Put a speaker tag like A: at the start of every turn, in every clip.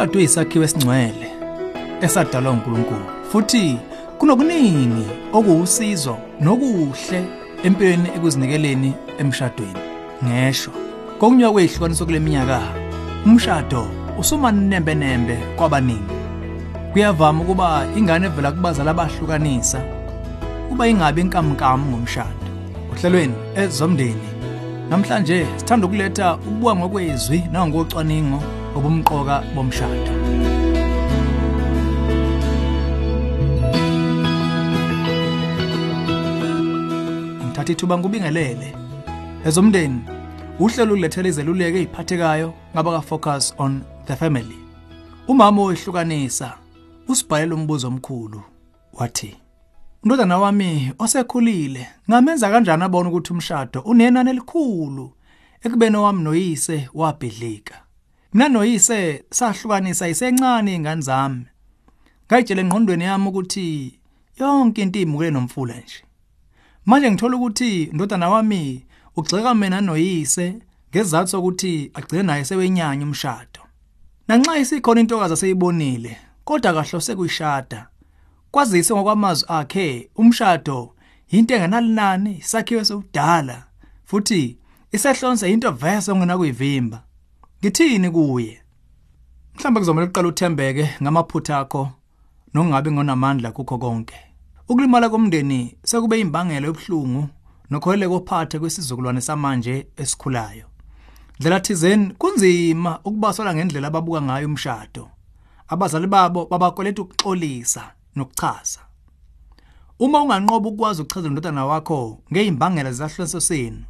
A: Umshado uyisakhiwo esingcwele esadalwa uNkulunkulu futhi kunokuningi okuwusizo nokuhle empilweni ekuzinikeleni emshadweni. Ngesho kokunywa kwezihlukaniso kule minyaka umshado usumanembe nembe kwabaningi. Kuyavama ukuba ingane evela kubazali abahlukanisa kuba ingabe inkamnkam ngomshado. Ohlelweni ezomndeni namhlanje sithanda ukuletha ukubuka ngokwezwi nangocwaningo obumqoka bomshado. ngithatha ithuba ngubingelele ezomndeni uhlelo ulethele izeluleko eziphathekayo ngaba ka focus on the family. Umama oyihlukanisa usibhalela umbuzo omkhulu wathi Ndodana wami osekhulile ngamenza kanjani abone ukuthi umshado unenani elikhulu? Ekubeni wami noyise wabhidlika. Mina noyise sahlukanisa isencane ingane zami. Ngayitshela engqondweni yami ukuthi yonke into imukele nomfula nje. Manje ngithola ukuthi ndodana wami ugxeka mina noyise ngezathu sokuthi agcine naye sewenyanya umshado. Nanxa isikhona intokazi aseyibonile kodwa kahlose kuyishada kwazise ngokwamazwi akhe umshado into engenalinani isakhiwo sobudala futhi isehlonze into vese ongena kuyivimba. Ngithini kuye? Mhlawumbe kuzomela uqala uthembeke ngamaphutha akho nokungabe ngonamandla kukho konke. Ukulimala komndeni sekube imbangela yobhlungu nokholele kophathe kwesizukulwane samanje esikhulayo. Ndlela thizeni kunzima ukubasola ngendlela ababuka ngayo umshado. Abazali babo babakweleta ukuxolisa nokuchaza. Uma unganqoba ukwazi ukuchaza indodana wakho ngeimbangela zahlulenso senu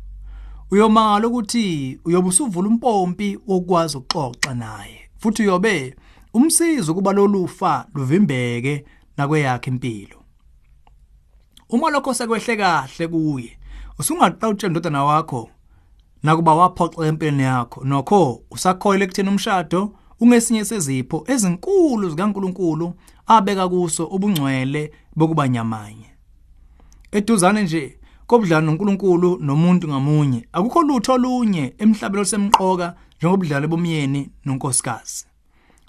A: uyomangala ukuthi uyobe usuvula umpompi wokwazi ukuxoxa naye. Futhi uyobe umsiza ukuba lolufa luvimbeke nakweyakhe impilo. Uma lokho sekwehle kahle kuye usungaqawutshela indodana wakho nakuba waphoxa empilweni yakho. Nokho usakhoyela ekutheni umshado ungesinye sezipho ezinkulu zikaNkuluNkulu abeka kuso ubungcwele bokuba nyamanye. Eduzane nje kobudlalo noNkulunkulu nomuntu ngamunye. Akukho lutho olunye emhlabeni osemqoka njengobudlalo bomyeni nonkosikazi.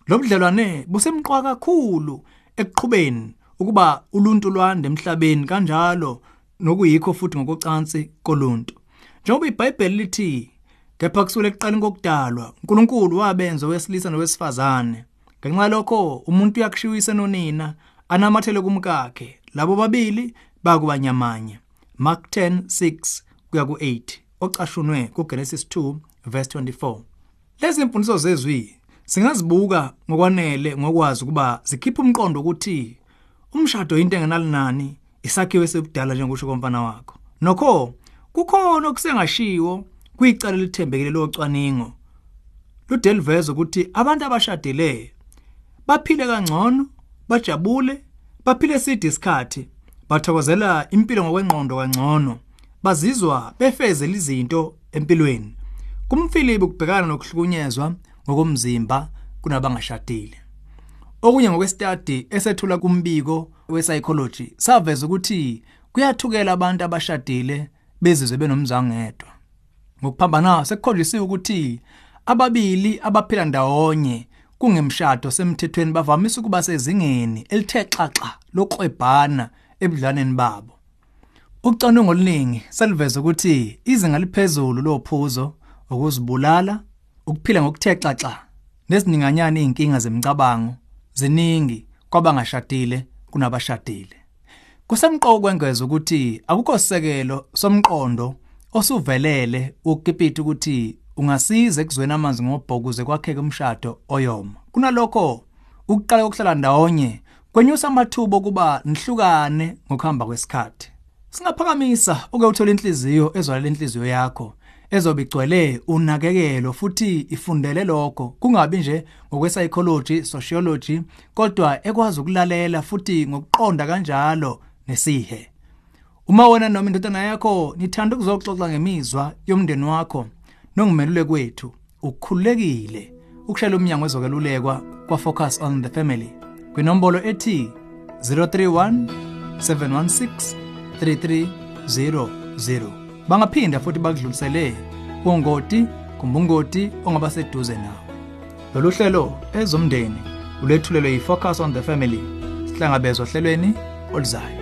A: Lobudlelwane busemqoka kakhulu ekuqhubeni ukuba uluntu lwande emhlabeni kanjalo nokuyikho futhi ngokucansi koluntu. Njengoba iBhayibheli lithi kepha kusukela ekuqaleni kokudalwa uNkulunkulu wabenza owesilisa nowesifazane. Ngenxa lokho umuntu uyakushiyisa nonina anamathele kumkakhe. Labo babili bakubanyamanye Mark 10:6 kuya ku8 ocashunwe kuGenesis 2 verse 24 lezi imfundiso zezwi singazibuka ngokwanele ngokwazi ukuba zikhipha umqondo ukuthi umshado into engenalinani isakhiwo esebudala njengokusho komfana wakho. Nokho kukhona okusengashiwo kuyicala lithembekile locwaningo ludeliveza ukuthi abantu abashadile baphile kangcono bajabule baphile side isikhathi. Bathokozela impilo ngokwengqondo kangcono bazizwa befezela izinto empilweni. Kumfilibi ukubhekana nokuhlukunyezwa ngokomzimba kunabangashadile. Okunye ngokwestadi esethula kumbiko wepsychology saveza ukuthi kuyathukela abantu abashadile bezizwe benomzangedwa. Ngokuphambana sekukhonjisiwe ukuthi ababili abaphila ndawonye kungemshado semthethweni bavamisa ukuba sezingeni elithe xaxa lokwebhana ebudlaneni babo. Ucwaningo oluningi seliveza ukuthi izinga liphezulu lophuzo ukuzibulala ukuphila ngokuthe xaxa nezininganyana izinkinga zemcabango ziningi kwabangashadile kunabashadile. Kusemqoko kwengeza ukuthi akukho sekelo somqondo osuvelele ukukipita ukuthi ungasiza ekuzweni amanzi ngobhokuze kwakheke umshado oyoma. Kunalokho ukuqala kokuhlala ndawonye kwenyusa amathuba okuba nihlukane ngokuhamba kwesikhathi. Singaphakamisa uke uthola inhliziyo ezwalela inhliziyo yakho ezobe igcwele unakekelo futhi ifundele lokho. Kungabi nje ngokwepsychology sociology kodwa ekwazi ukulalela futhi ngokuqonda kanjalo nesihe. Uma wena noma indodana yakho nithanda ukuzoxoxa ngemizwa yomndeni wakho nongumelule kwethu ukukhulekile ukushela umnyango wezokelulekwa kwa Focus on the Family. Kwinombolo ethi 031 716 3300 bangaphinda futhi bakudlulisele ongoti kumbungoti ongaba seduze nawe. Lolu hlelo ezomndeni ulethulelwe yi-focus on the family sihlangabezwa ohlelweni oluzayo.